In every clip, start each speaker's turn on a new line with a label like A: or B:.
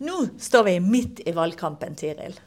A: Nå står vi midt i valgkampen, Tiril.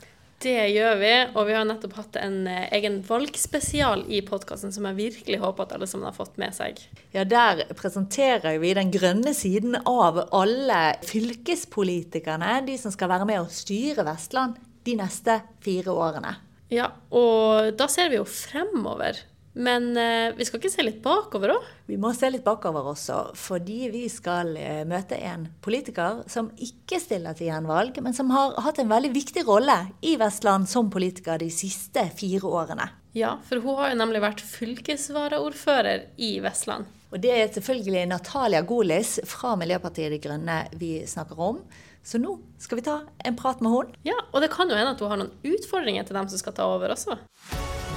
B: Det gjør vi, og vi har nettopp hatt en eh, egen valgspesial i podkasten som jeg virkelig håper at alle sammen har fått med seg.
A: Ja, Der presenterer vi den grønne siden av alle fylkespolitikerne, de som skal være med å styre Vestland de neste fire årene.
B: Ja, og da ser vi jo fremover. Men eh, vi skal ikke se litt bakover òg?
A: Vi må se litt bakover også, fordi vi skal eh, møte en politiker som ikke stiller til gjenvalg, men som har hatt en veldig viktig rolle i Vestland som politiker de siste fire årene.
B: Ja, for hun har jo nemlig vært fylkesvaraordfører i Vestland.
A: Og det er selvfølgelig Natalia Golis fra Miljøpartiet De Grønne vi snakker om. Så nå skal vi ta en prat med henne.
B: Ja, og det kan jo hende at hun har noen utfordringer til dem som skal ta over også.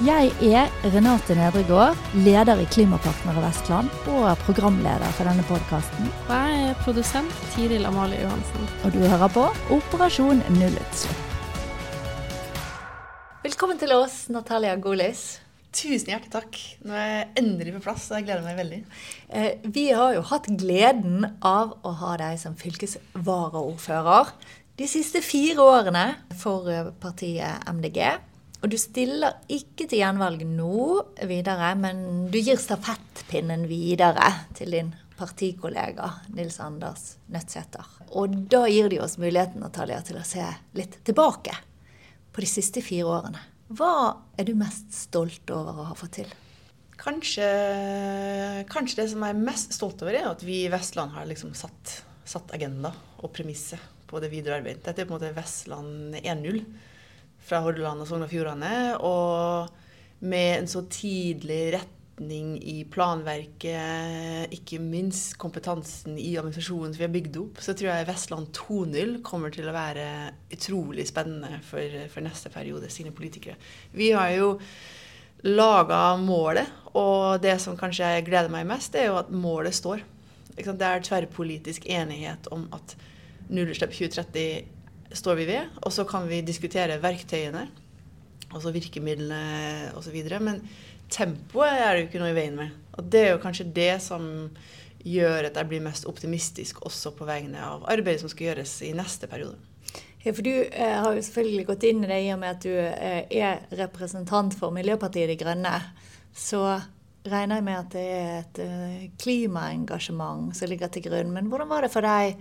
A: Jeg er Renate Nedregård, leder i Klimapartnere Vestland og programleder for denne podkasten.
B: Og jeg er produsent Tiril Amalie Johansen.
A: Og du hører på Operasjon nullutslipp. Velkommen til oss, Natalia Golis.
C: Tusen hjertelig takk. Nå er jeg endelig på plass, og jeg gleder meg veldig.
A: Eh, vi har jo hatt gleden av å ha deg som fylkesvaraordfører de siste fire årene for eh, partiet MDG. Og du stiller ikke til gjenvalg nå videre, men du gir stafettpinnen videre til din partikollega Nils Anders Nødtsæter. Og da gir de oss muligheten Natalia, til å se litt tilbake på de siste fire årene. Hva er du mest stolt over å ha fått til?
C: Kanskje, kanskje det som jeg er mest stolt over, er at vi i Vestland har liksom satt, satt agenda og premisset på det videre arbeidet. Dette er på en måte Vestland 1.0 fra Hordaland og Sogn og Fjordane. Og med en så tidlig retning i planverket, ikke minst kompetansen i administrasjonen som vi har bygd opp, så tror jeg Vestland 2.0 kommer til å være utrolig spennende for, for neste periode sine politikere. Vi har jo laga målet, og det som kanskje jeg gleder meg mest, er jo at målet står. Det er tverrpolitisk enighet om at nullutslipp 2030 står vi ved. Og så kan vi diskutere verktøyene, altså virkemidlene osv. Men tempoet er det jo ikke noe i veien med. Og det er jo kanskje det som gjør at jeg blir mest optimistisk også på vegne av arbeidet som skal gjøres i neste periode.
A: Ja, for Du eh, har jo selvfølgelig gått inn i det i og med at du eh, er representant for Miljøpartiet De Grønne. Så regner jeg med at det er et eh, klimaengasjement som ligger til grunn. Men hvordan var det for deg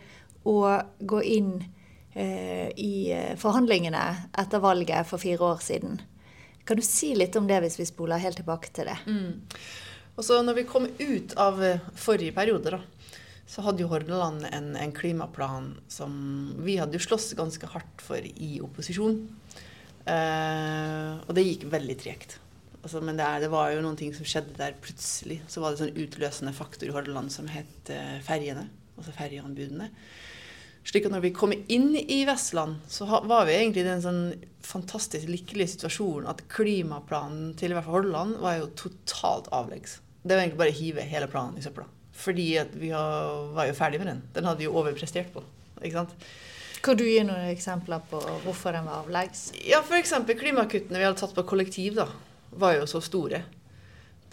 A: å gå inn i eh, forhandlingene etter valget for fire år siden. Kan du si litt om det, hvis vi spoler helt tilbake til det?
C: Mm. Og så når vi kom ut av eh, forrige periode, da, så hadde jo Hordaland en, en, klimaplan som vi hadde jo slåss ganske hardt for i opposisjon. Eh, og det gikk veldig tregt. Altså, men det, er, det, var jo noen ting som skjedde der plutselig. Så var det sånn utløsende faktor i Hordaland som het eh, ferjene. Altså ferjeanbudene. Slik at når vi kom inn i Vestland, så var vi egentlig i den sånn fantastisk lykkelige situasjonen at klimaplanen til i hvert fall Hordaland var jo totalt avleggs. Det var egentlig bare å hive hele planen i søpla. Fordi vi var jo ferdig med den. Den hadde vi jo overprestert på. ikke sant?
A: Kan du gi noen eksempler på hvorfor den var avleggs?
C: Ja, F.eks. klimakuttene vi hadde tatt på kollektiv, da, var jo så store.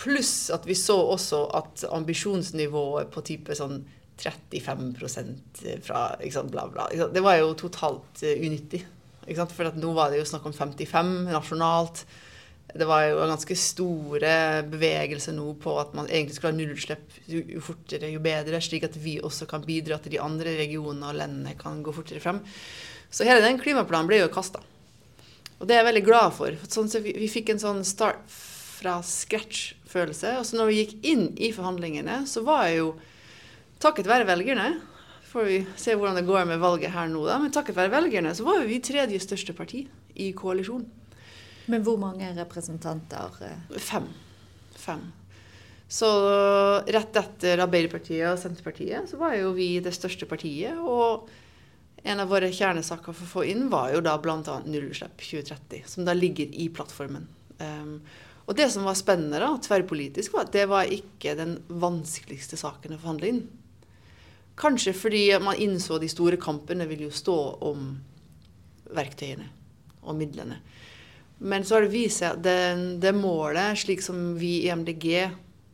C: Pluss at vi så også at ambisjonsnivået på type sånn 35 fra sant, bla, bla. Det var jo totalt uh, unyttig. For nå var det jo snakk om 55 nasjonalt. Det var jo ganske store bevegelser nå på at man egentlig skulle ha nullutslipp jo fortere, jo bedre, slik at vi også kan bidra til de andre regionene og landene kan gå fortere frem. Så hele den klimaplanen ble jo kasta. Og det er jeg veldig glad for. Sånn, så vi, vi fikk en sånn start fra scratch-følelse. Og så når vi gikk inn i forhandlingene, så var jeg jo takket være velgerne får vi se hvordan det går med valget her nå, da. Men takket være velgerne så var vi tredje største parti i koalisjonen.
A: Men hvor mange representanter?
C: Eh? Fem. Fem. Så rett etter Arbeiderpartiet og Senterpartiet så var jo vi det største partiet. Og en av våre kjernesaker for å få inn var jo da bl.a. nullutslipp 2030, som da ligger i plattformen. Um, og det som var spennende da, tverrpolitisk, var at det var ikke den vanskeligste saken å forhandle inn. Kanskje fordi man innså de store kampene vil jo stå om verktøyene og midlene. Men så har det vist seg at det, det, målet, slik som vi i MDG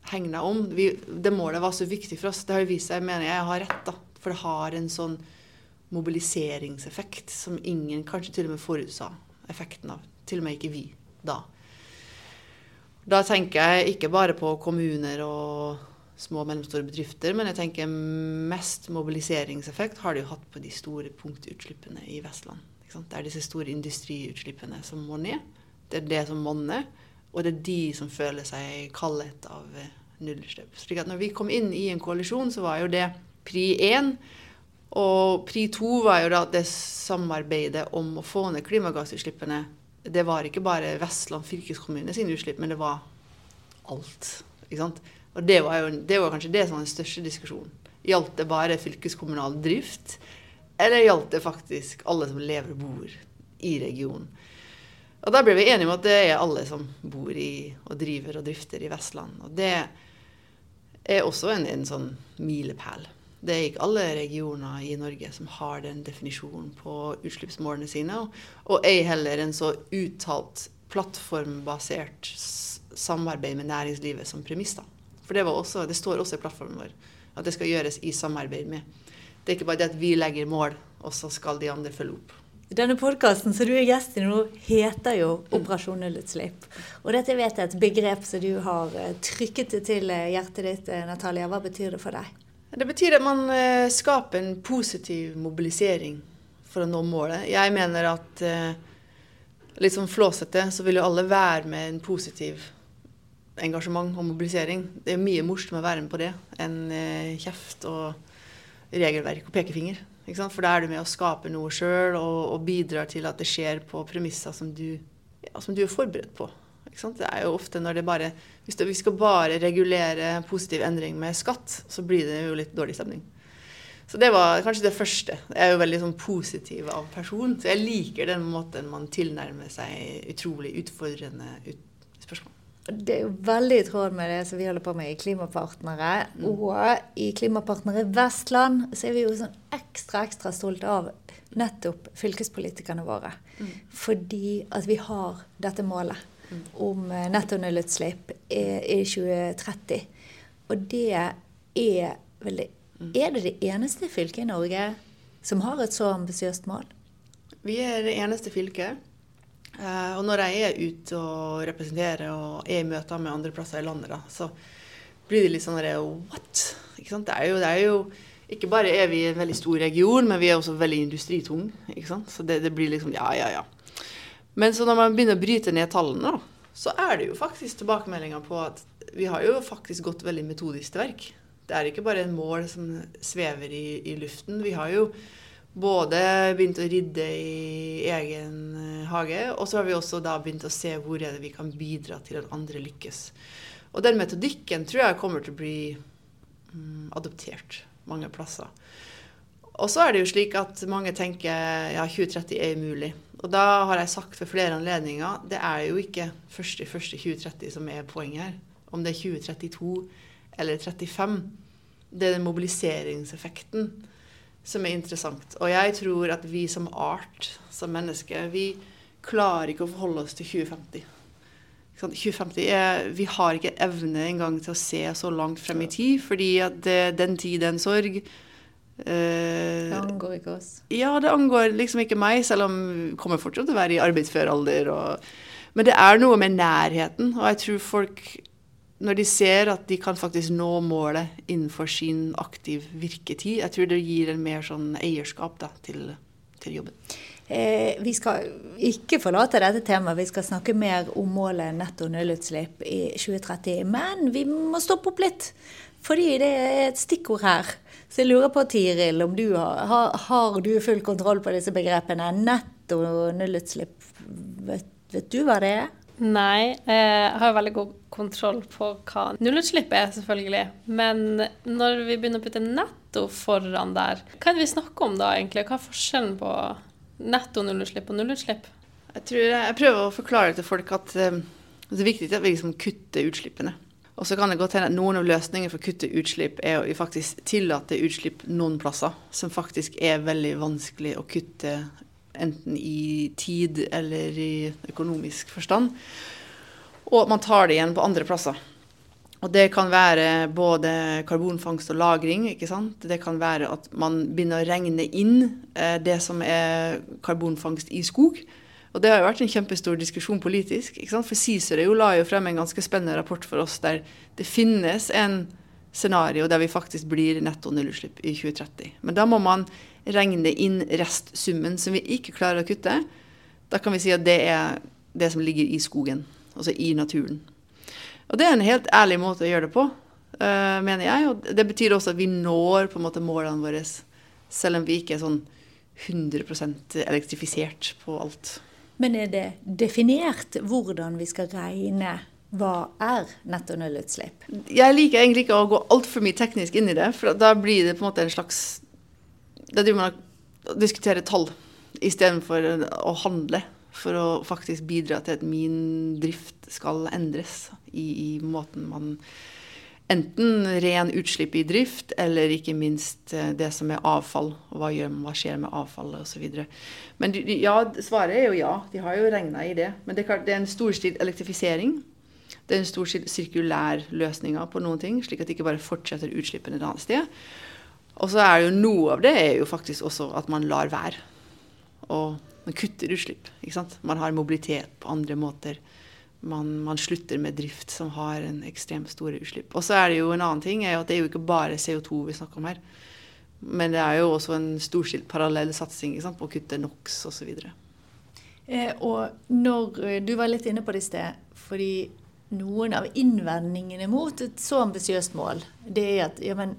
C: hegna om, vi, det målet var så viktig for oss. Det har vist seg, jeg, jeg har rett, da. For det har en sånn mobiliseringseffekt som ingen kanskje til og med forutsa effekten av. Til og med ikke vi da. Da tenker jeg ikke bare på kommuner og små og mellomstore bedrifter, men jeg tenker mest mobiliseringseffekt har det jo hatt på de store punktutslippene i Vestland. Det er disse store industriutslippene som må ned. Det er det som monner, og det er de som føler seg kallet av nullutslipp. Slik at når vi kom inn i en koalisjon, så var jo det pri én. Og pri to var jo da det samarbeidet om å få ned klimagassutslippene. Det var ikke bare Vestland fylkeskommune sine utslipp, men det var alt. Ikke sant? Og det var, jo, det var kanskje det som var den største diskusjonen. Gjaldt det bare fylkeskommunal drift, eller gjaldt det faktisk alle som lever og bor i regionen? Og da ble vi enige om at det er alle som bor i og driver og drifter i Vestland. Og det er også en, en sånn milepæl. Det er ikke alle regioner i Norge som har den definisjonen på utslippsmålene sine, og ei heller en så uttalt plattformbasert samarbeid med næringslivet som premiss. da. For det, også, det, står også i plattformen vår at det skal gjøres i samarbeid med. Det er ikke bare det at vi legger mål, og så skal de andre følge opp.
A: Denne podkasten som du er gjest i nå, heter jo Operasjon nullutslipp. Og dette vet jeg et begrep som du har eh, trykket til eh, hjertet ditt, eh, Natalia. Hva betyr det for deg?
C: Det betyr at man skaper en positiv mobilisering for å nå målet. Jeg mener at litt som flåsete så vil jo alle være med en positiv engasjement og mobilisering. Det er mye morsommere å være med på det enn kjeft og regelverk og pekefinger. For da er du med å skape noe sjøl og, og, bidrar til at det skjer på premisser som du, ja, som du er forberedt på. Det er jo ofte når det bare Hvis det, vi skal bare regulere positiv endring med skatt, så blir det jo litt dårlig stemning. Så det var kanskje det første. Jeg er jo veldig sånn positiv av person, så jeg liker den måten man tilnærmer seg utrolig utfordrende ut.
A: Det er jo veldig i tråd med det som vi holder på med i Klimapartnere. Mm. Og i Klimapartnere Vestland så er vi jo sånn ekstra, ekstra stolte av nettopp fylkespolitikerne våre. Mm. Fordi at vi har dette målet mm. om eh, netto nullutslipp i, i 2030. Og det er veldig det Er det det eneste fylket i Norge som har et så ambisiøst mål?
C: Vi er det eneste fylket. Uh, og når jeg er ute og representerer og er i møter med andre plasser i landet, da, så blir det litt sånn what? Ikke sant? Det er, jo, det er jo Ikke bare er vi en veldig stor region, men vi er også veldig industritung. Ikke sant? Så det, det blir liksom ja, ja, ja. Men så når man begynner å bryte ned tallene, da, så er det jo faktisk tilbakemeldinger på at vi har jo faktisk gått veldig metodisk til verk. Det er ikke bare en mål som svever i, i luften. Vi har jo både begynt å ridde i egen eh, hage, og så har vi også da begynt å se hvor er det vi kan bidra til at andre lykkes. Og den metodikken tror jeg kommer til å bli mm, adoptert mange plasser. Og så er det jo slik at mange tenker ja, 2030 er umulig. Og da har jeg sagt ved flere anledninger det er jo ikke 1.1.2030 som er poenget her. Om det er 2032 eller 35. Det er den mobiliseringseffekten som er interessant. Og jeg tror at vi som art, som mennesker, vi klarer ikke å forholde oss til 2050. 2050 er, Vi har ikke evne engang til å se så langt frem i tid, fordi at det, den tid, den sorg
A: eh, Det angår ikke oss?
C: Ja, det angår liksom ikke meg, selv om vi kommer fortsatt til å være i arbeidsfør alder. Og, men det er noe med nærheten, og jeg tror folk når de ser at de kan faktisk nå målet innenfor sin aktiv virketid, jeg tror det gir en mer sånn eierskap da, til, til, jobben.
A: Eh, vi skal ikke forlate dette temaet, vi skal snakke mer om målet netto nullutslipp i 2030. Men vi må stoppe opp litt, fordi det er et stikkord her. Så jeg lurer på, Tiril, om du har, har du full kontroll på disse begrepene? Netto nullutslipp, vet, vet du hva det er?
B: Nei, jeg har veldig god kontroll på hva nullutslipp er, selvfølgelig. Men når vi begynner å putte netto foran der, hva er det vi snakker om da, egentlig? Hva er forskjellen på netto nullutslipp og nullutslipp?
C: Jeg, tror jeg prøver å forklare til folk at um, det er viktig at vi liksom kutter utslippene. Og så kan det godt hende at noen av løsningene for å kutte utslipp er å faktisk tillate utslipp noen plasser, som faktisk er veldig vanskelig å kutte enten i tid eller i økonomisk forstand. Og man tar det igjen på andre plasser. Og det kan være både karbonfangst og -lagring. ikke sant? Det kan være at man begynner å regne inn eh, det som er karbonfangst i skog. Og det har jo vært en kjempestor diskusjon politisk. ikke sant? For Cicero la jo frem en ganske spennende rapport for oss der det finnes en scenario der vi faktisk blir netto nullutslipp i 2030. Men da må man regne inn restsummen som vi ikke klarer å kutte. Da kan vi si at det er det som ligger i skogen, altså i naturen. Og det er en helt ærlig måte å gjøre det på, uh, mener jeg. Og det betyr også at vi når på en måte målene våre, selv om vi ikke er sånn 100% elektrifisert på alt.
A: Men er det definert hvordan vi skal regne hva er netto nullutslipp?
C: Jeg liker egentlig ikke å gå altfor mye teknisk inn i det, for da blir det på en måte en slags Da driver man og diskuterer tall istedenfor å handle for å faktisk bidra til at min drift skal endres i, i måten man Enten ren utslipp i drift, eller ikke minst eh, det som er avfall. Hva, gjør, hva skjer med avfallet osv. Men ja, svaret er jo ja. De har jo regna i det. Men det er, klart, det er en storstilt elektrifisering. Det er en stor sirkulær løsning på noen ting, slik at det ikke bare fortsetter utslippene et annet sted. Og så er det jo noe av det er jo faktisk også at man lar være. Og man kutter utslipp. ikke sant? Man har mobilitet på andre måter. Man, man, slutter med drift som har en ekstremt store utslipp. Og så er det jo en annen ting, at det er jo ikke bare CO2 vi snakker om her. Men det er jo også en storstilt parallell satsing ikke sant, på å kutte NOx osv.
A: Eh, og når eh, Du var litt inne på det i sted. fordi noen av innvendingene mot et så ambisiøst mål, det er at ja, men,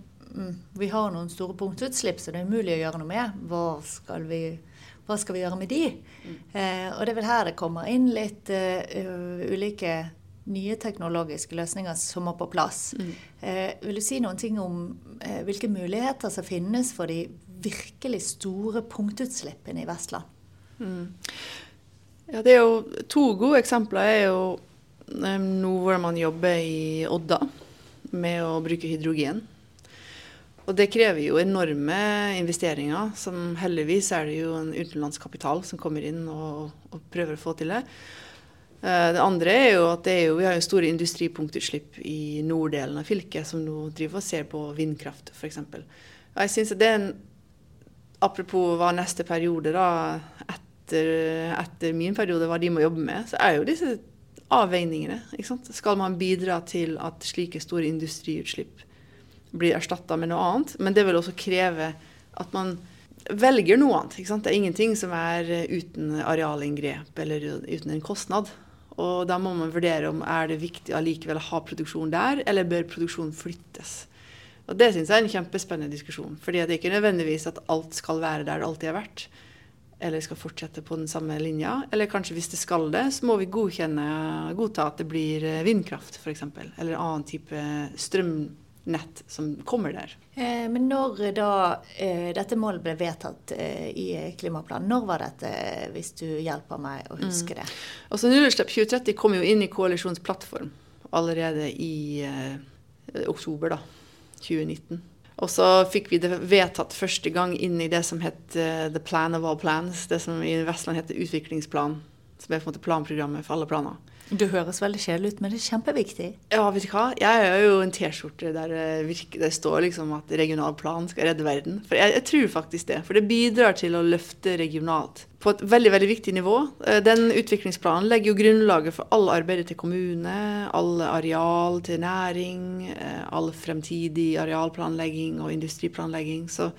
A: vi har noen store punktutslipp, så det er umulig å gjøre noe med. Hva skal vi hva skal vi gjøre med de? Mm. Eh, og det er vel her det kommer inn litt uh, ulike nye teknologiske løsninger som må på plass. Mm. Eh, vil du si noen ting om eh, hvilke muligheter som finnes for de virkelig store punktutslippene i Vestland? Mm.
C: Ja, det er jo To gode eksempler er jo um, nå hvor man jobber i Odda med å bruke hydrogen. Og det krever jo enorme investeringer, som heldigvis er det jo en utenlandsk kapital som kommer inn og, og prøver å få til det. Eh, det andre er jo at er jo, vi har jo store industripunktutslipp i norddelen av fylket, som nå driver og ser på vindkraft f.eks. Jeg synes at det er en Apropos hva neste periode, da, etter, etter, min periode, hva de må jobbe med, så er jo disse avveiningene. ikke sant? Skal man bidra til at slike store industriutslipp blir erstatta med noe annet. Men det vil også kreve at man velger noe annet. Det er ingenting som er uten arealinngrep eller uten en kostnad. Og da må man vurdere om er det viktig allikevel å ha produksjon der, eller bør produksjonen flyttes. Og Det syns jeg er en kjempespennende diskusjon. fordi det er ikke nødvendigvis at alt skal være der det alltid har vært. Eller skal fortsette på den samme linja. Eller kanskje hvis det skal det, så må vi godkjenne, godta at det blir vindkraft f.eks. Eller annen type strøm nett som kommer der.
A: Eh, men når da eh, dette målet ble vedtatt eh, i klimaplanen, når var dette, hvis du hjelper meg å huske det? Mm.
C: Altså Nullutslipp 2030 kom jo inn i koalisjonsplattform allerede i eh, oktober da, 2019. Og så fikk vi det vedtatt første gang inn i det som het The Plan of All Plans. Det som i Vestland heter Utviklingsplan. Som er på en måte planprogrammet for alle planer.
A: Du høres veldig kjedelig ut, men det er kjempeviktig.
C: Ja, vet du hva. Jeg er jo en T-skjorte der det står liksom at regional plan skal redde verden. For jeg, jeg, tror faktisk det. For det bidrar til å løfte regionalt på et veldig veldig viktig nivå. Eh, den utviklingsplanen legger jo grunnlaget for all arbeidet til kommune, all areal til næring, eh, all fremtidig arealplanlegging og industriplanlegging. Så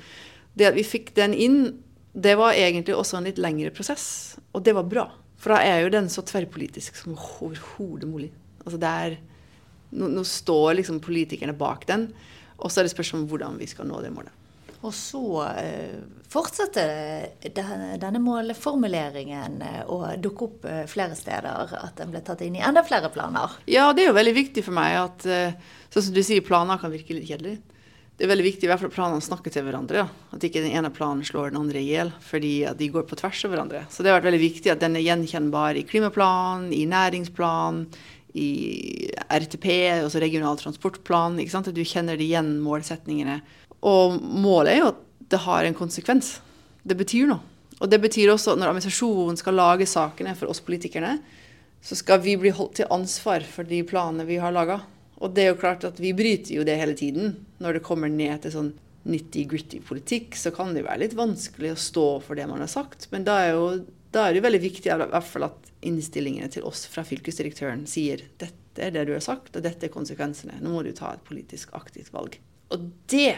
C: det at vi fikk den inn, det var egentlig også en litt lengre prosess. Og det var bra. For da er jo den så tverrpolitisk som overhodet mulig. Altså det er, nå, nå, står liksom politikerne bak den, og så er det spørsmål om hvordan vi skal nå det målet.
A: Og så uh, fortsetter denne, målformuleringen uh, å dukke opp uh, flere steder. At den ble tatt inn i enda flere planer.
C: Ja, det er jo veldig viktig for meg at sånn som du sier, planer kan virke litt kjedelig det er veldig viktig i hvert fall at planene snakker til hverandre. Ja. At ikke den ene planen slår den andre i hjel fordi de går på tvers av hverandre. Så det har vært veldig viktig at den er gjenkjennbar i klimaplanen, i næringsplanen, i RTP, altså regional transportplan. At du kjenner det igjen målsetningene. Og målet er jo at det har en konsekvens. Det betyr noe. Og det betyr også at når administrasjonen skal lage sakene for oss politikerne, så skal vi bli holdt til ansvar for de planene vi har laga. Og det er jo klart at vi bryter jo det hele tiden. Når det kommer ned til sånn nitty-gritty politikk, så kan det være litt vanskelig å stå for det man har sagt. Men da er, jo, da er det jo veldig viktig i hvert fall at innstillingene til oss fra fylkesdirektøren sier dette er det du har sagt, og dette er konsekvensene. Nå må du ta et politisk aktivt valg. Og det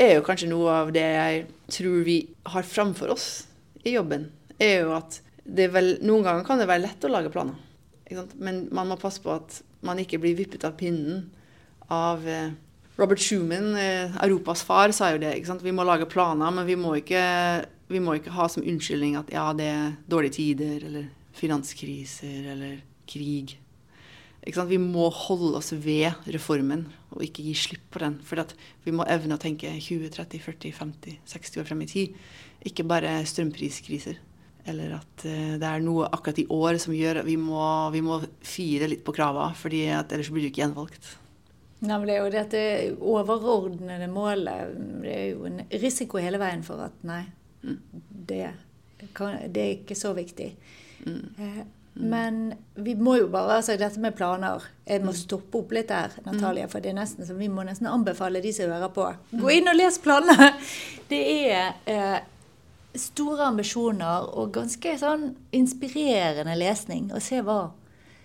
C: er jo kanskje noe av det jeg tror vi har framfor oss i jobben. er jo at vel, Noen ganger kan det være lett å lage planer. Men man må passe på at man ikke blir vippet av pinnen av eh, Robert Schumann, eh, Europas far, sa jo det. Vi må lage planer, men vi må, ikke, vi må ikke ha som unnskyldning at ja, det er dårlige tider, eller finanskriser, eller krig. Vi må holde oss ved reformen og ikke gi slipp på den. For vi må evne å tenke 20, 30, 40, 50, 60 år frem i tid. Ikke bare strømpriskriser. Eller at eh, det er noe akkurat i år som gjør at vi må, vi må fire litt på kravene, for ellers blir du ikke gjenvalgt.
A: Nei, men det er jo dette overordnede målet. Det er jo en risiko hele veien for at nei, mm. det, kan, det, er ikke så viktig. Mm. Eh, mm. Men vi må jo bare altså Dette med planer Jeg må mm. stoppe opp litt der, Natalia. For det er nesten som vi må nesten anbefale de som hører på. Gå inn og les planene! Det er eh, store ambisjoner og ganske sånn inspirerende lesning. Å se hva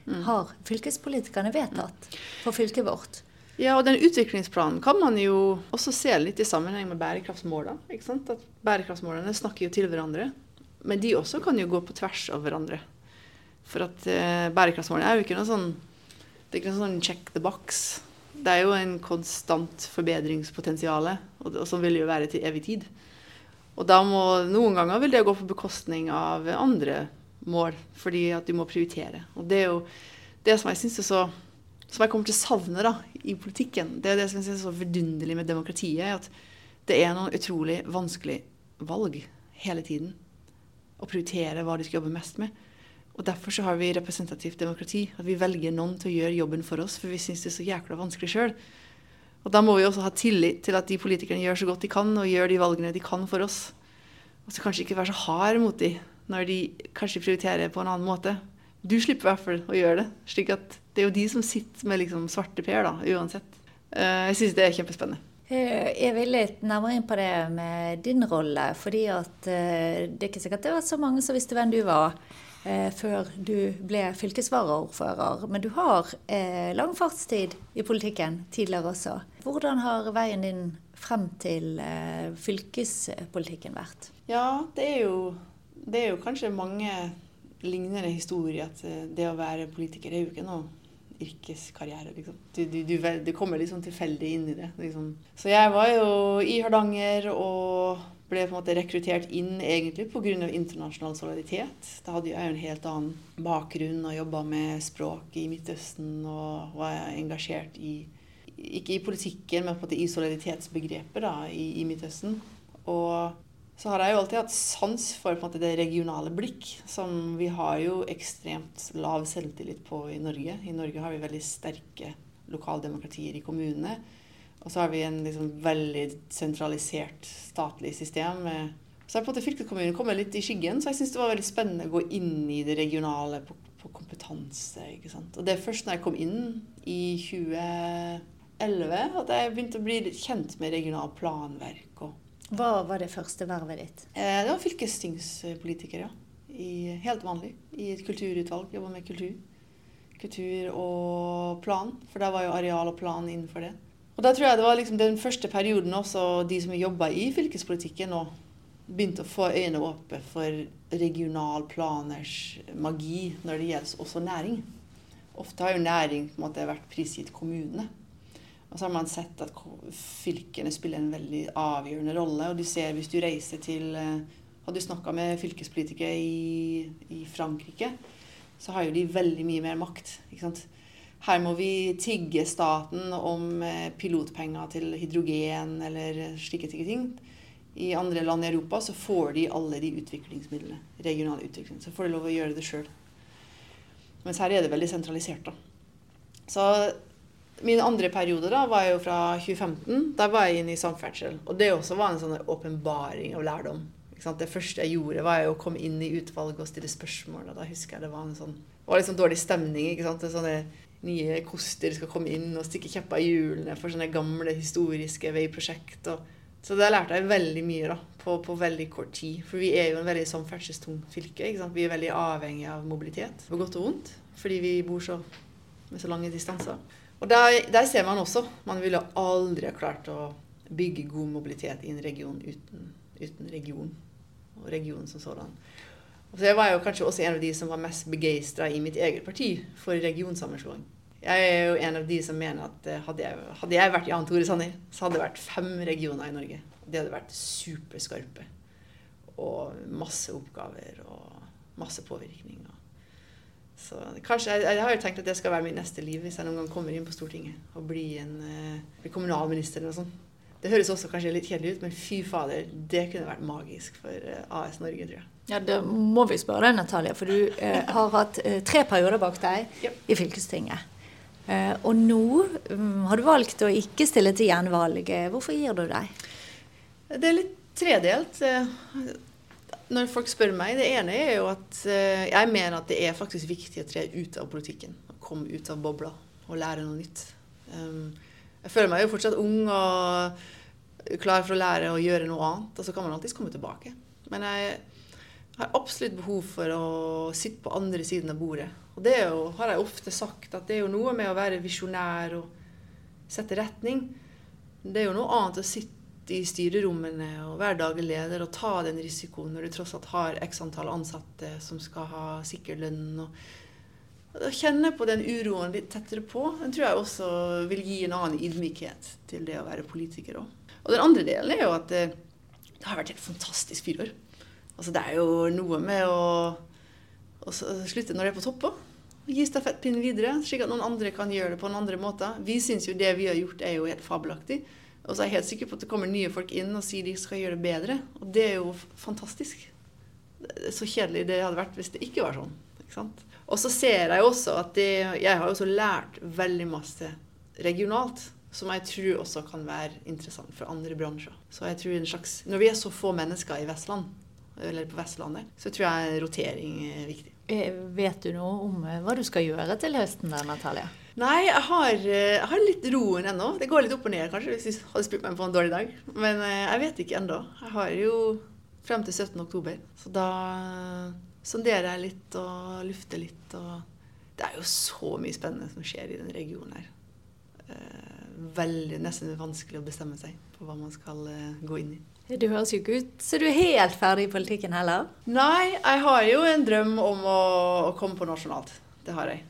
A: mm. har fylkespolitikerne vedtatt for fylket vårt.
C: Ja, og den utviklingsplanen kan man jo også se litt i sammenheng med bærekraftsmålene. ikke sant? At Bærekraftsmålene snakker jo til hverandre. Men de også kan jo gå på tvers av hverandre. For at eh, bærekraftsmålene er jo ikke noe sånn Det er ikke noe sånn check the box. Det er jo en konstant forbedringspotensial, og, og sånn vil det jo være til evig tid. Og da må, noen ganger vil det gå på bekostning av andre mål, fordi at du må prioritere. Og det er jo det som jeg synes er så som jeg kommer til å savne da, i politikken. Det er det som jeg syns er så vidunderlig med demokratiet. At det er noen utrolig vanskelig valg hele tiden. Å prioritere hva de skal jobbe mest med. Og Derfor så har vi representativt demokrati. At vi velger noen til å gjøre jobben for oss, for vi syns det er så jækla vanskelig sjøl. Og da må vi også ha tillit til at de politikerne gjør så godt de kan, og gjør de valgene de kan for oss. Og så kanskje ikke være så hard mot dem når de kanskje prioriterer på en annen måte. Du slipper i hvert fall å gjøre det. slik at det er jo de som sitter med liksom svarte per, da, uansett. Eh, jeg syns det er kjempespennende.
A: Eh, jeg vil litt nærmere inn på det med din rolle. fordi at eh, det er ikke sikkert det var så mange som visste hvem du var eh, før du ble fylkesvaraordfører. Men du har eh, lang fartstid i politikken tidligere også. Hvordan har veien din frem til eh, fylkespolitikken vært?
C: Ja, det er, jo, det er jo kanskje mange lignende historier. At eh, det å være politiker er jo ikke noe yrkeskarriere. Liksom. Du, du, du, du, kommer liksom tilfeldig inn i det. Liksom. Så jeg var jo i Hardanger og ble på en måte rekruttert inn egentlig pga. internasjonal solidaritet. Da hadde jeg en helt annen bakgrunn og jobba med språk i Midtøsten og var engasjert i Ikke i politikken, men på en måte i solidaritetsbegrepet da, i, i Midtøsten. Og så har jeg jo alltid hatt sans for måte, det regionale blikk, som vi har jo ekstremt lav selvtillit på i Norge. I Norge har vi veldig sterke lokaldemokratier i kommunene. Og så har vi en liksom veldig sentralisert statlig system. Så har på en måte fylkeskommunen kommet litt i skyggen, så jeg syns det var veldig spennende å gå inn i det regionale på, på kompetanse. ikke sant? Og det er først når jeg kom inn i 2011 at jeg begynte å bli kjent med regionalt planverk. og
A: hva var det første vervet ditt?
C: Eh, det var fylkestingspolitiker, ja. I, helt vanlig. I et kulturutvalg. Jobba med kultur. Kultur og plan, for der var jo areal og plan innenfor det. Og da tror jeg det var liksom den første perioden også de som jobba i fylkespolitikken nå, begynte å få øynene åpne for regionalplaners magi når det gjelder også næring. Ofte har jo næring på en måte vært prisgitt kommunene. Og så har man sett at fylkene spiller en veldig avgjørende rolle. Og du ser hvis du reiser til eh, Hadde du snakka med fylkespolitikere i, i, Frankrike, så har jo de veldig mye mer makt. ikke sant? Her må vi tigge staten om eh, pilotpenger til hydrogen eller slike ting. I andre land i Europa så får de alle de utviklingsmidlene. regionale utvikling. Så får de lov å gjøre det sjøl. Mens her er det veldig sentralisert. da. Så Min andre periode da var jo fra 2015. Da var jeg inne i samferdsel. Og det også var en sånn åpenbaring av lærdom. Det første jeg gjorde, var å komme inn i utvalget og stille spørsmål. Og da husker jeg det var en sånn det var sånn dårlig stemning. ikke sant? Det Sånne nye koster skal komme inn og stikke kjepper i hjulene for sånne gamle historiske veiprosjekt. Så der lærte jeg veldig mye da, på, på, veldig kort tid. For vi er jo en veldig samferdselstungt fylke. ikke sant? Vi er veldig avhengig av mobilitet, på godt og vondt, fordi vi bor så, med så lange distanser. Og der, der ser man også Man ville aldri ha klart å bygge god mobilitet i en region uten, uten region. Og regionen som sådan. Så jeg var jo kanskje også en av de som var mest begeistra i mitt eget parti for regionsammenslåing. Jeg er jo en av de som mener at eh, hadde jeg, hadde jeg vært Jan Tore Sanner, så hadde det vært fem regioner i Norge. Det hadde vært superskarpe. Og masse oppgaver og masse påvirkning. Så kanskje, jeg, jeg, har jo tenkt at det skal være mitt neste liv hvis jeg noen gang kommer inn på Stortinget og blir en blir kommunalminister eller noe sånt. Det høres også kanskje litt kjedelig ut, men fy fader, det kunne vært magisk for uh, AS Norge, tror jeg.
A: Ja, Det må vi spørre deg, Natalia, for du eh, har hatt tre perioder bak deg ja. i fylkestinget. og nå um, har du valgt å ikke stille til gjenvalg. Hvorfor gir du deg?
C: Det er litt tredelt når folk spør meg, det ene er jo at uh, jeg mener at det er faktisk viktig å tre ut av politikken. Komme ut av bobla og lære noe nytt. Um, jeg føler meg jo fortsatt ung og klar for å lære å gjøre noe annet. Og så kan man alltids komme tilbake. Men jeg har absolutt behov for å sitte på andre siden av bordet. Og det jo, har jeg ofte sagt, at det er jo noe med å være visjonær og sette retning. Det er jo noe annet å sitte i styrerommene og være daglig leder og ta den risikoen når du tross alt har x antall ansatte som skal ha sikker lønn. og Å kjenne på den uroen litt tettere på, den tror jeg også vil gi en annen ydmykhet til det å være politiker òg. Og den andre delen er jo at det, det har vært et fantastisk fire år. Altså, det er jo noe med å, å slutte når det er på topp òg. Gi stafettpinnen videre, slik at noen andre kan gjøre det på en andre måte. Vi syns jo det vi har gjort, er jo helt fabelaktig. Og så er jeg helt sikker på at det kommer nye folk inn og sier de skal gjøre det bedre. Og det er jo fantastisk. Så kjedelig det hadde vært hvis det ikke var sånn. Ikke sant? Og så ser jeg også at det, jeg har også lært veldig masse regionalt. Som jeg tror også kan være interessant for andre bransjer. Så jeg tror en slags, Når vi er så få mennesker i Vestland, eller på Vestlandet, så tror jeg rotering er viktig.
A: Eh, vet du noe om eh, hva du skal gjøre til høsten der, Natalia?
C: Nei, jeg har, eh, jeg har litt roen ennå. Det går litt opp og ned, kanskje, hvis du hadde spurt meg på en dårlig dag. Men jeg vet ikke ennå. Jeg har jo frem til 17. oktober. Så da sonderer jeg litt og lufter litt. Og det er jo så mye spennende som skjer i den regionen her. Veldig, nesten vanskelig å bestemme seg på hva man skal gå inn i.
A: Du høres jo ikke ut så du er helt ferdig i politikken heller?
C: Nei, jeg har jo en drøm om å, å komme på nasjonalt. Det har jeg.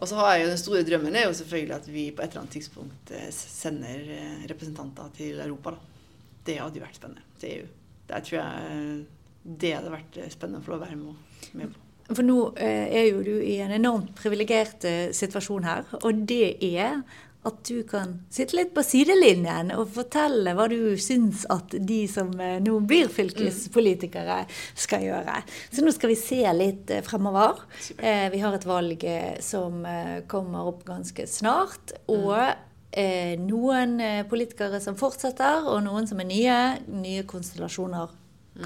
C: Og så har jeg jo Den store drømmen er jo selvfølgelig at vi på et eller annet tidspunkt eh, sender eh, representanter til Europa. da. Det hadde jo vært spennende. Det, jo, der tror jeg eh, det hadde vært spennende for å være med på.
A: For nå er jo du i en enormt privilegert situasjon her. Og det er at du kan sitte litt på sidelinjen og fortelle hva du syns at de som eh, nå blir fylkespolitikere, skal gjøre. Så nå skal vi se litt eh, fremover. Eh, vi har et valg som kommer opp ganske snart. og noen politikere som fortsetter, og noen som er nye. Nye konstellasjoner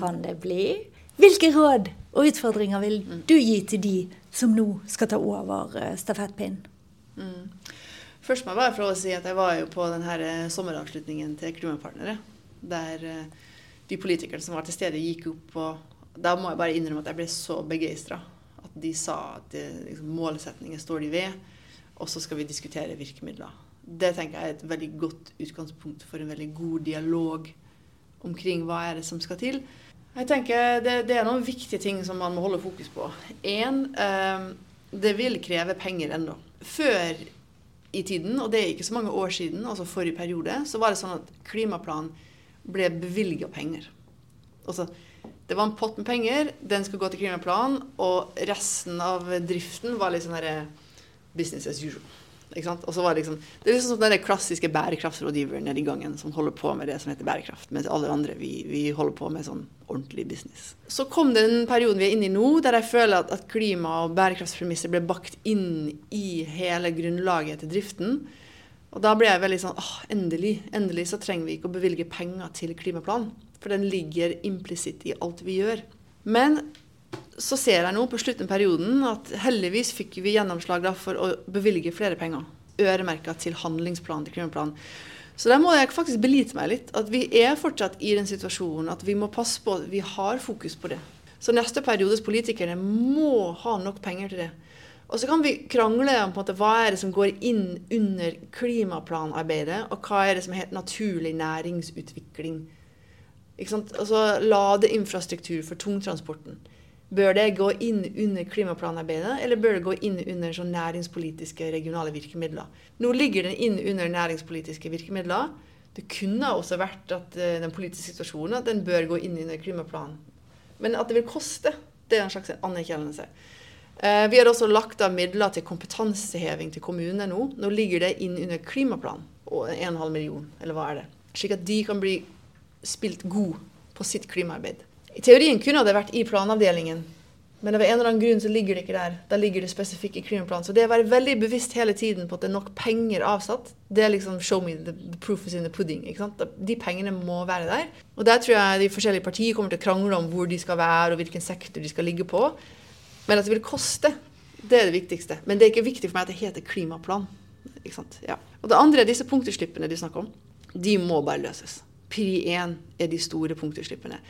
A: kan det bli. Hvilke råd og utfordringer vil du gi til de som nå skal ta over stafettpinnen?
C: Først må jeg bare få å si at jeg var jo på denne eh, sommeravslutningen til Klimapartnere. Der eh, de politikerne som var til stede, gikk opp. Og da må jeg bare innrømme at jeg ble så begeistra. At de sa at det, liksom, målsetningen står de ved, og så skal vi diskutere virkemidler. Det tenker jeg er et veldig godt utgangspunkt for en veldig god dialog omkring hva er det som skal til. Jeg tenker Det, det er noen viktige ting som man må holde fokus på. Én, eh, det vil kreve penger ennå. Før i tiden, og det er ikke så mange år siden, altså forrige periode, så var det sånn at klimaplanen ble bevilga penger. Altså, det var en pott med penger, den skulle gå til klimaplanen, og resten av driften var litt sånn business as usual. Og så var Det liksom, det er liksom den klassiske bærekraftsrådgiveren nede i gangen som holder på med det som heter bærekraft, mens alle andre vi, vi, holder på med sånn ordentlig business. Så kom den perioden vi er inne i nå, der jeg føler at, at klima- og bærekraftspremisser ble bakt inn i hele grunnlaget til driften. Og da ble jeg veldig sånn åh, endelig, endelig så trenger vi ikke å bevilge penger til klimaplanen. For den ligger implisitt i alt vi gjør. Men så ser jeg nå på slutten av perioden at heldigvis fikk vi gjennomslag for å bevilge flere penger. Øremerka til handlingsplan til klimaplan. Så der må jeg faktisk belite meg litt. At vi er fortsatt i den situasjonen at vi må passe på at vi har fokus på det. Så neste periodes politikere må ha nok penger til det. Og så kan vi krangle om på en måte, hva er det som går inn under klimaplanarbeidet, og hva er det som er helt naturlig næringsutvikling. Ikke sant? Altså Ladeinfrastruktur for tungtransporten. Bør det gå inn under klimaplanarbeidet, eller bør det gå inn under sånn næringspolitiske regionale virkemidler? Nå ligger den inn under næringspolitiske virkemidler. Det kunne også vært at uh, den politiske situasjonen at den bør gå inn under klimaplanen. Men at det vil koste, det er en slags anerkjennelse. Uh, vi har også lagt av midler til kompetanseheving til kommunene nå. Nå ligger det inn under klimaplanen og 1,5 million, eller hva er det? Slik at de kan bli spilt god på sitt klimaarbeid. I teorien kunne det vært i planavdelingen, men av en eller annen grunn så ligger det ikke der. Da ligger det spesifikt i klimaplanen. Så det å være veldig bevisst hele tiden på at det er nok penger avsatt, det er liksom show me the, proof is in the pudding. ikke sant? De pengene må være der. Og der tror jeg de forskjellige partier kommer til å krangle om hvor de skal være, og hvilken sektor de skal ligge på. Men at det vil koste, det er det viktigste. Men det er ikke viktig for meg at det heter klimaplan. Ja. Og det andre er disse punktutslippene de snakker om. De må bare løses. Pri 1 er de store punktutslippene.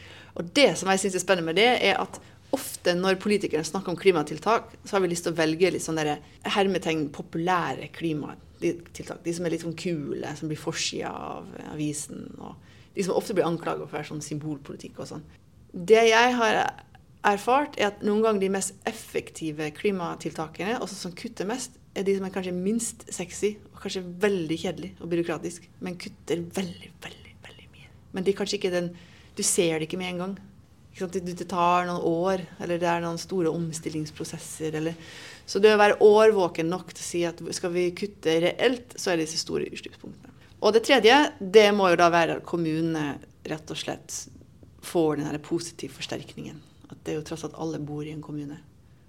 C: Og det som jeg syns er spennende med det, er at ofte når politikerne snakker om klimatiltak, så har vi lyst til å velge litt sånn hermetegn populære klimatiltak. De som er litt sånn kule, som blir forsida av avisen. Og de som ofte blir anklaget for å være sånn symbolpolitikk og sånn. Det jeg har erfart, er at noen ganger de mest effektive klimatiltakene, også som kutter mest, er de som er kanskje minst sexy og kanskje veldig kjedelig og byråkratisk, men kutter veldig, veldig. Men de er kanskje ikke den du ser det ikke med en gang. Det tar noen år, eller det er noen store omstillingsprosesser. Eller. Så det å være årvåken nok til å si at skal vi kutte reelt, så er det disse store utslippspunktene. Og det tredje, det må jo da være at kommunene rett og slett får den positive forsterkningen. At det er jo tross alt alle bor i en kommune.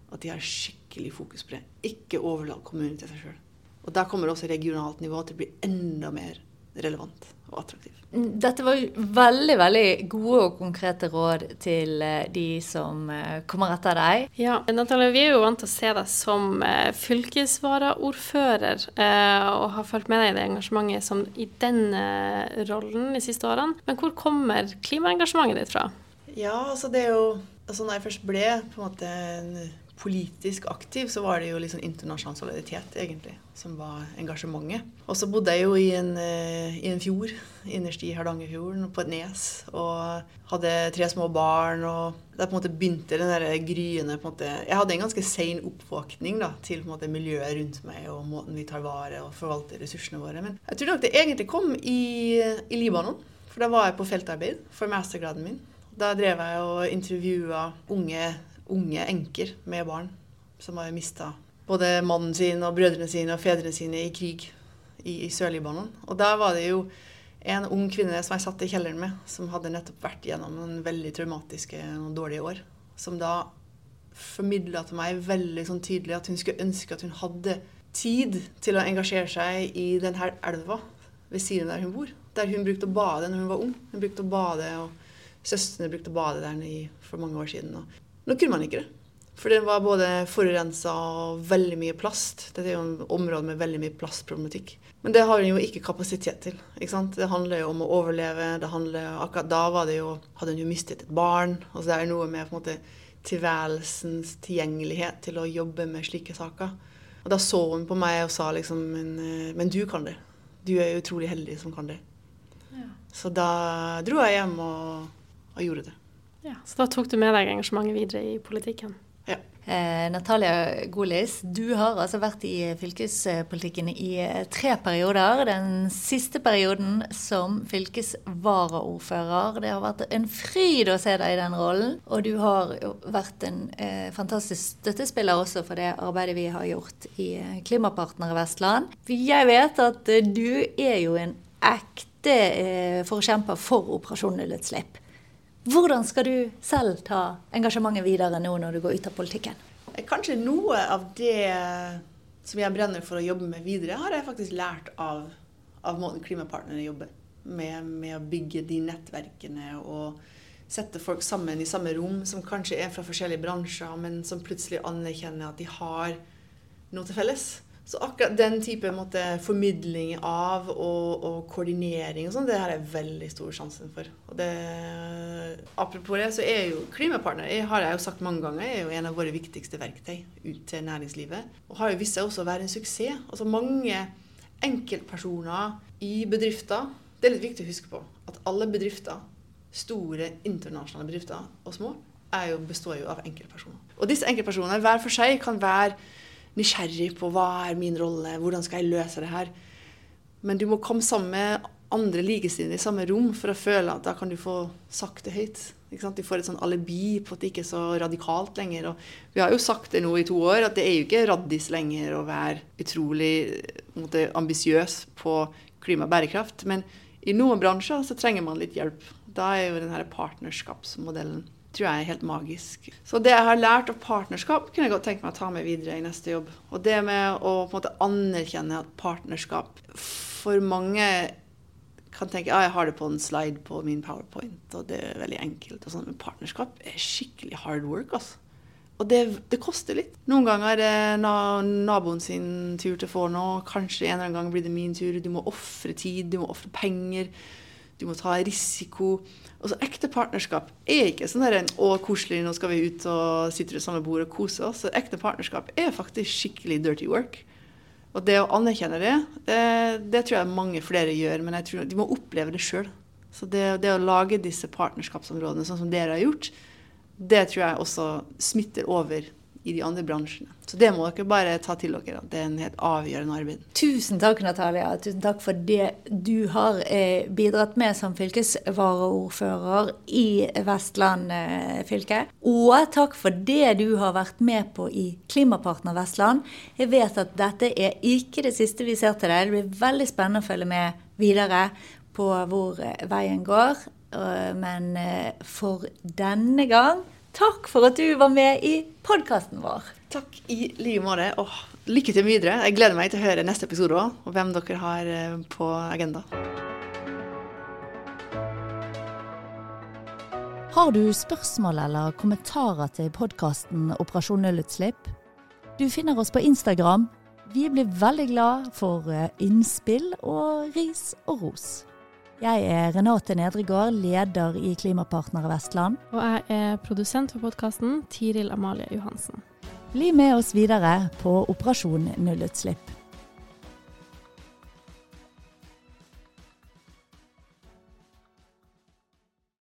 C: At de har skikkelig fokus på det. Ikke overlat kommunen til seg sjøl. Og da kommer også regionalt nivå til å bli enda mer relevant og attraktiv.
A: Dette var veldig veldig gode og konkrete råd til eh, de som eh, kommer etter deg.
B: Ja, Natalia, vi er jo vant til å se deg som eh, fylkesvaraordfører og har fulgt med deg i det engasjementet som i den rollen de siste årene. Men hvor kommer klimaengasjementet ditt fra?
C: Ja, altså det er jo altså Når jeg først ble på en måte en politisk aktiv, så var det jo liksom internasjonal solidaritet, egentlig, som var engasjementet. Og så bodde jeg jo i en, eh, i en fjord, innerst i Hardangerfjorden, på et nes, og hadde tre små barn. og Der på en måte begynte den der gryende på en måte, Jeg hadde en ganske sein oppvåkning da, til på en måte miljøet rundt meg og måten vi tar vare og forvalter ressursene våre. Men jeg tror nok det egentlig kom i, i Libanon, for da var jeg på feltarbeid for mastergraden min. Da drev jeg og intervjua unge unge enker med barn som har mista både mannen sin og brødrene sine og fedrene sine i krig i, i Sør-Libanon. Og der var det jo en ung kvinne som jeg satt i kjelleren med, som hadde nettopp vært gjennom noen veldig traumatiske og dårlige år. Som da formidla til meg veldig sånn tydelig at hun skulle ønske at hun hadde tid til å engasjere seg i denne elva ved siden der hun bor. Der hun brukte å bade når hun var ung. Hun brukte å bade, og Søstrene brukte å bade der for mange år siden. Og nå kunne man ikke det. For den var både forurensa og veldig mye plast. Dette er jo en område med veldig mye plastproblematikk. Men det har hun jo ikke kapasitet til. Ikke sant? Det handler jo om å overleve. Det handler, akkurat da var det jo, hadde hun jo mistet et barn. Altså det er noe med på en måte tilværelsens tilgjengelighet til å jobbe med slike saker. Og da så hun på meg og sa liksom Men, eh, men du kan det. Du er utrolig heldig som kan det. Ja. Så da dro jeg hjem og, og gjorde det.
B: Ja, Så da tok du med deg engasjementet videre i politikken?
C: Ja.
A: Eh, Natalia Golis, du har altså vært i fylkespolitikken i eh, tre perioder. Den siste perioden som fylkesvaraordfører. Det har vært en fryd å se deg i den rollen. Og du har vært en eh, fantastisk støttespiller også for det arbeidet vi har gjort i eh, Klimapartner Vestland. Jeg vet at du er jo en ekte eh, forkjemper for Operasjon nullutslipp. Hvordan skal du selv ta engasjementet videre nå når du går ut av politikken?
C: Kanskje noe av det som jeg brenner for å jobbe med videre, har jeg faktisk lært av, av måten klimapartnerne jobber med, med å bygge de nettverkene og sette folk sammen i samme rom, som kanskje er fra forskjellige bransjer, men som plutselig anerkjenner at de har noe til felles. Så akkurat den type måte, formidling av og, og, koordinering og sånn, det har jeg veldig stor sjansen for. Og det, apropos det, så er jo klimapartner jeg har jeg jo sagt mange ganger, er jo en av våre viktigste verktøy ut til næringslivet. Og har jo vist seg også å være en suksess. Altså mange enkeltpersoner i bedrifter. Det er litt viktig å huske på at alle bedrifter, store internasjonale bedrifter og små, jo, består jo av enkeltpersoner. Og disse enkeltpersonene hver for seg kan være nysgjerrig på hva er min rolle, hvordan skal jeg løse det her. Men du må komme sammen med andre likesinnede i samme rom for å føle at da kan du få sagt det høyt. Du får et sånn alibi på at det ikke er så radikalt lenger. Og vi har jo sagt det nå i to år, at det er jo ikke raddis lenger å være utrolig ambisiøs på klima og bærekraft. Men i noen bransjer så trenger man litt hjelp. Da er jo denne partnerskapsmodellen tror jeg er helt magisk. Så det jeg har lært av partnerskap, kunne jeg godt tenke meg å ta med videre i neste jobb. Og det med å på en måte anerkjenne at partnerskap For mange kan tenke ja, jeg har det på en slide på min powerpoint, og det er veldig enkelt. og sånn, Men partnerskap er skikkelig hard work. altså. Og det, det, koster litt. Noen ganger er det naboen sin tur til å få noe. Kanskje en eller annen gang blir det min tur. Du må ofre tid, du må ofre penger. Du må ta risiko. Altså, ekte partnerskap er ikke sånn der, å, koselig, nå skal vi ut og sitte ved samme bord og kose oss. Så ekte partnerskap er faktisk skikkelig dirty work. Og det å anerkjenne det, det, det tror jeg mange flere gjør, men jeg tror de må oppleve det sjøl. Så det, det, å lage disse partnerskapsområdene sånn som dere har gjort, det tror jeg også smitter over i de andre bransjene. Så det må dere bare ta til dere. Det er en helt avgjørende arbeid.
A: Tusen takk, Natalia. Tusen takk for det du har eh, bidratt med som fylkesvaraordfører i Vestland eh, fylke. Og takk for det du har vært med på i Klimapartner Vestland. Jeg vet at dette er ikke det siste vi ser til deg. Det blir veldig spennende å følge med videre på hvor eh, veien går. Men for denne gang Takk for at du var med i podkasten vår.
C: Takk i like måte. Og lykke til videre. Jeg gleder meg til å høre neste episode òg, og hvem dere har eh, på agenda.
A: Har du spørsmål eller kommentarer til podkasten Operasjon nullutslipp? Du finner oss på Instagram. Vi blir veldig glad for eh, innspill og ris og ros. Jeg er Renate Nedregård, leder i Klimapartnere Vestland.
B: Og jeg er produsent for podkasten, Tiril Amalie Johansen.
A: Bli med oss videre på Operasjon nullutslipp.